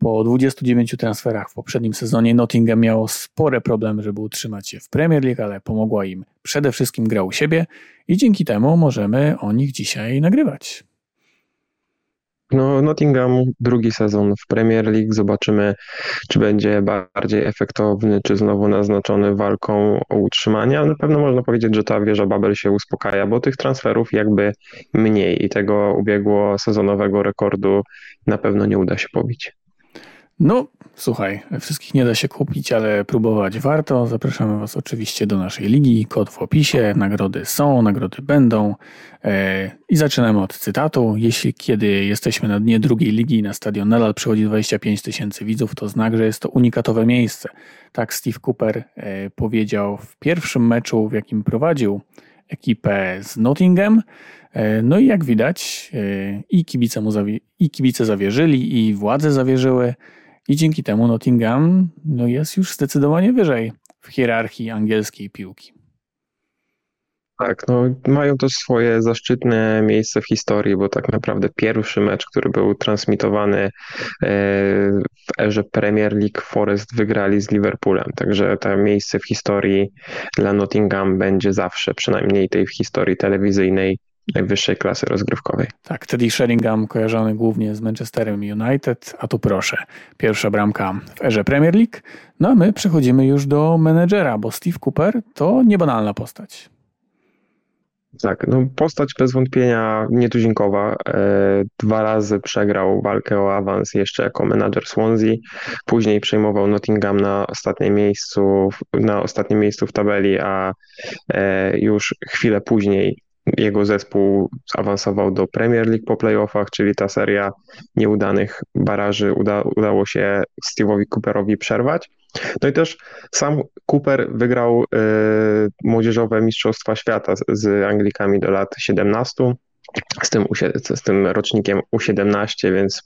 Po 29 transferach w poprzednim sezonie Nottingham miało spore problemy, żeby utrzymać się w Premier League, ale pomogła im przede wszystkim gra u siebie i dzięki temu możemy o nich dzisiaj nagrywać. No, Nottingham drugi sezon w Premier League. Zobaczymy, czy będzie bardziej efektowny, czy znowu naznaczony walką o utrzymanie. Na pewno można powiedzieć, że ta wieża Babel się uspokaja, bo tych transferów jakby mniej i tego ubiegło sezonowego rekordu na pewno nie uda się pobić. No, słuchaj, wszystkich nie da się kupić, ale próbować warto. Zapraszamy Was oczywiście do naszej ligi. Kod w opisie. Nagrody są, nagrody będą. E, I zaczynamy od cytatu. Jeśli kiedy jesteśmy na dnie drugiej ligi i na stadion nadal przychodzi 25 tysięcy widzów, to znak, że jest to unikatowe miejsce. Tak Steve Cooper e, powiedział w pierwszym meczu, w jakim prowadził ekipę z Nottingham. E, no i jak widać, i kibice, mu zawie- i kibice zawierzyli, i władze zawierzyły. I dzięki temu Nottingham no jest już zdecydowanie wyżej w hierarchii angielskiej piłki. Tak, no mają też swoje zaszczytne miejsce w historii, bo tak naprawdę pierwszy mecz, który był transmitowany e, w erze Premier League, Forest wygrali z Liverpoolem. Także to miejsce w historii dla Nottingham będzie zawsze, przynajmniej tej w historii telewizyjnej, najwyższej klasy rozgrywkowej. Tak, Teddy Sheringham kojarzony głównie z Manchesterem United, a tu proszę, pierwsza bramka w erze Premier League. No a my przechodzimy już do menedżera, bo Steve Cooper to niebanalna postać. Tak, no postać bez wątpienia nietuzinkowa. E, dwa razy przegrał walkę o awans jeszcze jako menadżer Swansea. Później przejmował Nottingham na ostatnim miejscu, na ostatnim miejscu w tabeli, a e, już chwilę później jego zespół awansował do Premier League po playoffach, czyli ta seria nieudanych baraży uda, udało się Steve'owi Cooperowi przerwać. No i też sam Cooper wygrał y, młodzieżowe Mistrzostwa Świata z, z Anglikami do lat 17 z tym, z tym rocznikiem U17, więc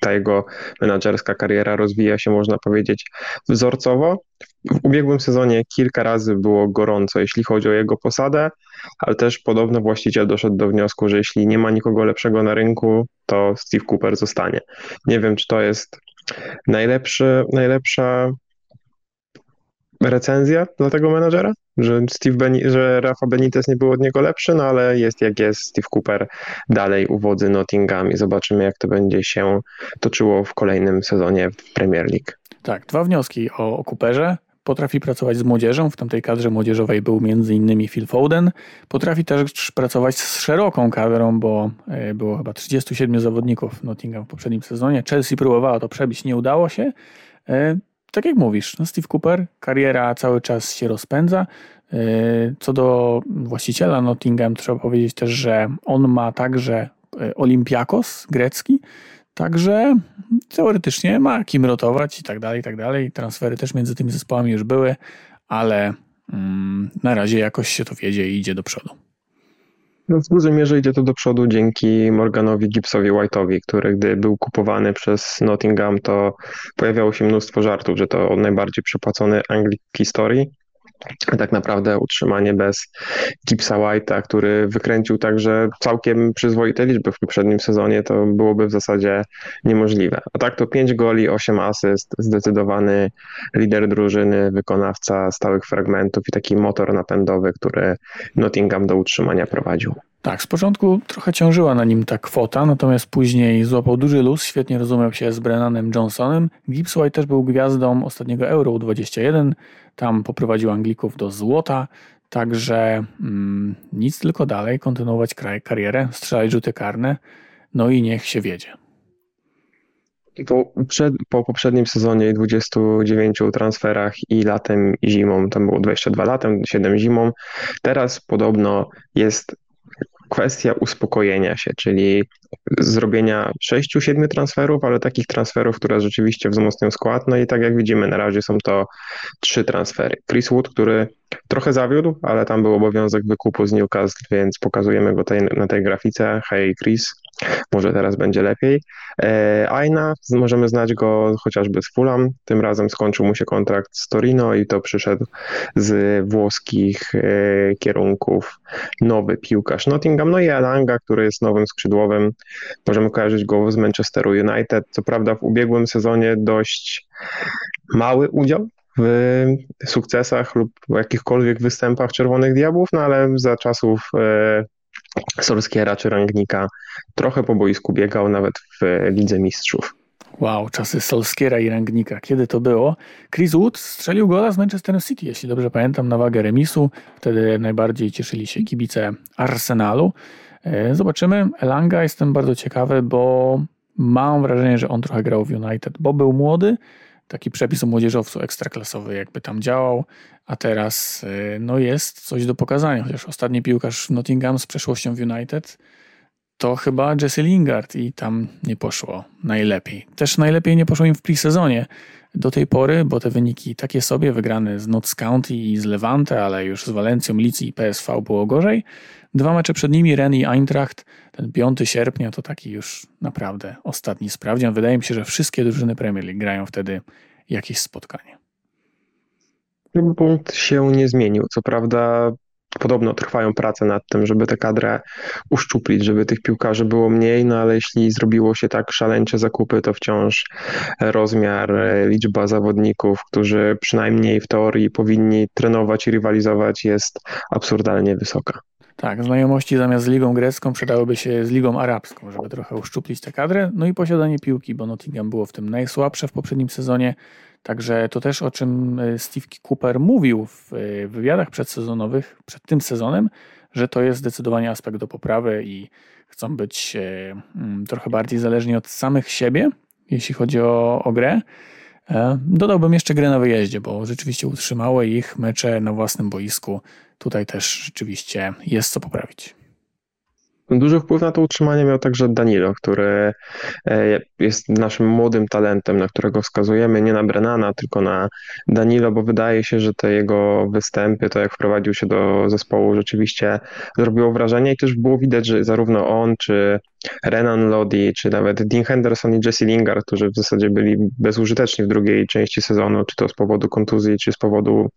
ta jego menadżerska kariera rozwija się, można powiedzieć, wzorcowo. W ubiegłym sezonie kilka razy było gorąco, jeśli chodzi o jego posadę, ale też podobno właściciel doszedł do wniosku, że jeśli nie ma nikogo lepszego na rynku, to Steve Cooper zostanie. Nie wiem, czy to jest najlepszy, najlepsza recenzja dla tego menadżera, że Steve Beni że Rafa Benitez nie był od niego lepszy, no ale jest jak jest, Steve Cooper dalej uwodzy Nottingham i zobaczymy jak to będzie się toczyło w kolejnym sezonie w Premier League. Tak, dwa wnioski o, o Cooperze. Potrafi pracować z młodzieżą, w tamtej kadrze młodzieżowej był m.in. Phil Foden. Potrafi też pracować z szeroką kadrą, bo e, było chyba 37 zawodników Nottingham w poprzednim sezonie. Chelsea próbowała to przebić, nie udało się. E, tak jak mówisz, no Steve Cooper, kariera cały czas się rozpędza. E, co do właściciela Nottingham, trzeba powiedzieć też, że on ma także Olympiakos grecki, Także teoretycznie ma kim rotować i tak dalej, i tak dalej. Transfery też między tymi zespołami już były, ale mm, na razie jakoś się to wiedzie i idzie do przodu. No w dużej mierze idzie to do przodu dzięki Morganowi Gibsowi White'owi, który gdy był kupowany przez Nottingham, to pojawiało się mnóstwo żartów, że to najbardziej przepłacony Anglik w historii tak naprawdę utrzymanie bez Gipsa White'a, który wykręcił także całkiem przyzwoite liczby w poprzednim sezonie, to byłoby w zasadzie niemożliwe. A tak to 5 goli, 8 asyst, zdecydowany lider drużyny, wykonawca stałych fragmentów i taki motor napędowy, który Nottingham do utrzymania prowadził. Tak, z początku trochę ciążyła na nim ta kwota, natomiast później złapał duży luz, świetnie rozumiał się z Brennanem Johnsonem. Gibbs White też był gwiazdą ostatniego Euro 21, tam poprowadził Anglików do złota, także mm, nic tylko dalej, kontynuować kraj, karierę, strzelać rzuty karne, no i niech się wiedzie. Po, przed, po poprzednim sezonie 29 transferach i latem i zimą, tam było 22 latem, 7 zimą, teraz podobno jest kwestia uspokojenia się, czyli zrobienia 6-7 transferów, ale takich transferów, które rzeczywiście wzmocnią skład. No i tak jak widzimy, na razie są to trzy transfery. Chris Wood, który trochę zawiódł, ale tam był obowiązek wykupu z Newcastle, więc pokazujemy go na tej grafice. Hej Chris, może teraz będzie lepiej. E, Aina, możemy znać go chociażby z Fulham, tym razem skończył mu się kontrakt z Torino i to przyszedł z włoskich e, kierunków nowy piłkarz Nottingham, no i Elanga, który jest nowym skrzydłowym, możemy kojarzyć go z Manchesteru United, co prawda w ubiegłym sezonie dość mały udział w sukcesach lub jakichkolwiek występach Czerwonych Diabłów, no ale za czasów e, Solskiera czy Rangnika trochę po boisku biegał nawet w Lidze Mistrzów. Wow, czasy Solskiera i Rangnika. Kiedy to było? Chris Wood strzelił gola z Manchester City, jeśli dobrze pamiętam, na wagę remisu. Wtedy najbardziej cieszyli się kibice Arsenalu. E, zobaczymy. Elanga jestem bardzo ciekawy, bo mam wrażenie, że on trochę grał w United, bo był młody, taki przepis o młodzieżowcu ekstraklasowy jakby tam działał, a teraz y, no jest coś do pokazania, chociaż ostatni piłkarz Nottingham z przeszłością w United to chyba Jesse Lingard i tam nie poszło najlepiej. Też najlepiej nie poszło im w pre-sezonie do tej pory, bo te wyniki takie sobie, wygrane z Notts County i z Levante, ale już z Walencją, Licji i PSV było gorzej. Dwa mecze przed nimi, Ren i Eintracht, ten 5 sierpnia to taki już naprawdę ostatni sprawdzian. Wydaje mi się, że wszystkie drużyny Premier League grają wtedy jakieś spotkanie. Punkt się nie zmienił. Co prawda podobno trwają prace nad tym, żeby tę kadrę uszczuplić, żeby tych piłkarzy było mniej, no ale jeśli zrobiło się tak szaleńcze zakupy, to wciąż rozmiar, liczba zawodników, którzy przynajmniej w teorii powinni trenować i rywalizować jest absurdalnie wysoka. Tak, znajomości zamiast z Ligą Grecką przydałyby się z Ligą Arabską, żeby trochę uszczuplić tę kadrę. No i posiadanie piłki, bo Nottingham było w tym najsłabsze w poprzednim sezonie. Także to też o czym e, Steve Cooper mówił w e, wywiadach przedsezonowych przed tym sezonem, że to jest zdecydowanie aspekt do poprawy i chcą być e, mm, trochę bardziej zależni od samych siebie, jeśli chodzi o, o grę. Dodałbym jeszcze grę na wyjeździe, bo rzeczywiście utrzymały ich mecze na własnym boisku. Tutaj też rzeczywiście jest co poprawić. Duży wpływ na to utrzymanie miał także Danilo, który e, jest naszym młodym talentem, na którego wskazujemy, nie na Brennana, tylko na Danilo, bo wydaje się, że te jego występy, to jak wprowadził się do zespołu, rzeczywiście zrobiło wrażenie i też było widać, że zarówno on, czy Renan Lodi, czy nawet Dean Henderson i Jesse Lingard, którzy w zasadzie byli bezużyteczni w drugiej części sezonu, czy to z powodu kontuzji, czy z powodu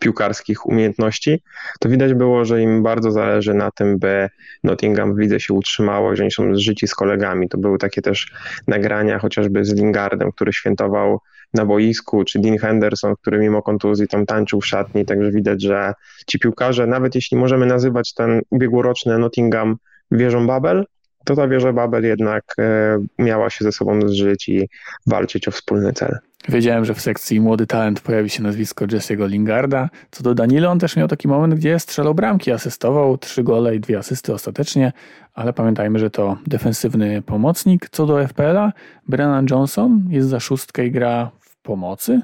piłkarskich umiejętności, to widać było, że im bardzo zależy na tym, by Nottingham w lidze się utrzymało, że oni są zżyci z kolegami. To były takie też nagrania chociażby z Lingardem, który świętował na boisku, czy Dean Henderson, który mimo kontuzji tam tańczył w szatni, także widać, że ci piłkarze, nawet jeśli możemy nazywać ten ubiegłoroczny Nottingham wieżą Babel, to ta wieża Babel jednak e, miała się ze sobą zżyć i walczyć o wspólny cel. Wiedziałem, że w sekcji młody talent pojawi się nazwisko Jesse'ego Lingarda. Co do Danilo, on też miał taki moment, gdzie strzelał bramki, asystował, trzy gole i dwie asysty ostatecznie, ale pamiętajmy, że to defensywny pomocnik. Co do FPL-a, Brennan Johnson jest za szóstkę i gra w pomocy,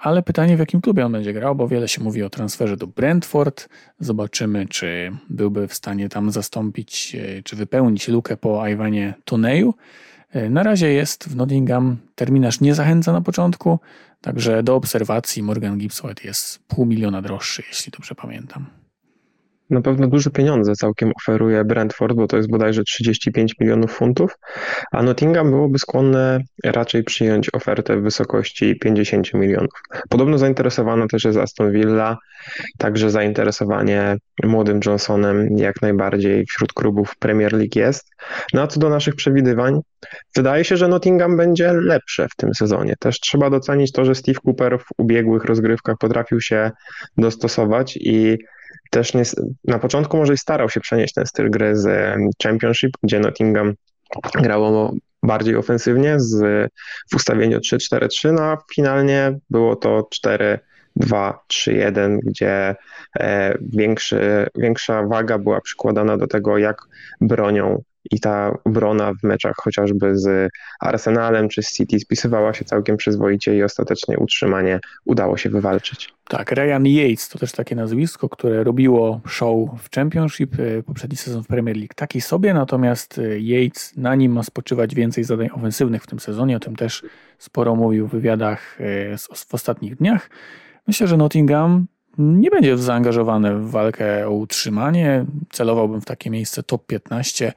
ale pytanie w jakim klubie on będzie grał, bo wiele się mówi o transferze do Brentford. Zobaczymy, czy byłby w stanie tam zastąpić, e, czy wypełnić lukę po Iwanie Toneju. E, na razie jest w Nottingham, terminarz nie zachęca na początku, także do obserwacji Morgan Gibbs jest pół miliona droższy, jeśli dobrze pamiętam. Na pewno duże pieniądze całkiem oferuje Brentford, bo to jest bodajże 35 milionów funtów, a Nottingham byłoby skłonne raczej przyjąć ofertę w wysokości 50 milionów. Podobno zainteresowana też jest Aston Villa, także zainteresowanie młodym Johnsonem jak najbardziej wśród klubów Premier League jest. No a co do naszych przewidywań, wydaje się, że Nottingham będzie lepsze w tym sezonie. Też trzeba docenić to, że Steve Cooper w ubiegłych rozgrywkach potrafił się dostosować i też nie, na początku może i starał się przenieść ten styl gry z Championship, gdzie Nottingham grało bardziej ofensywnie z, w ustawieniu 3-4-3, no a finalnie było to 4-2-3-1, gdzie e, większy, większa waga była przykładana do tego, jak bronią i ta obrona w meczach chociażby z Arsenalem czy z City spisywała się całkiem przyzwoicie i ostatecznie utrzymanie udało się wywalczyć. Tak, Ryan Yates to też takie nazwisko, które robiło show w Championship, e, poprzedni sezon w Premier League taki sobie, natomiast e, Yates na nim ma spoczywać więcej zadań ofensywnych w tym sezonie, o tym też sporo mówił w wywiadach e, w ostatnich dniach. Myślę, że Nottingham nie będzie zaangażowane w walkę o utrzymanie. Celowałbym w takie miejsce top 15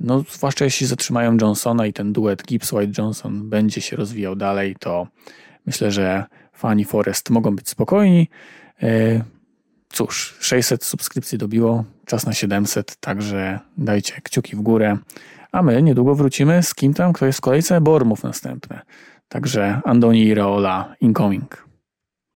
no zwłaszcza jeśli zatrzymają Johnsona i ten duet Gibbs-White-Johnson będzie się rozwijał dalej, to myślę, że fani Forest mogą być spokojni. E, cóż, 600 subskrypcji dobiło, czas na 700, także dajcie kciuki w górę. A my niedługo wrócimy z kim tam, kto jest w kolejce, Bormów następne. Także Andoni i Raola incoming.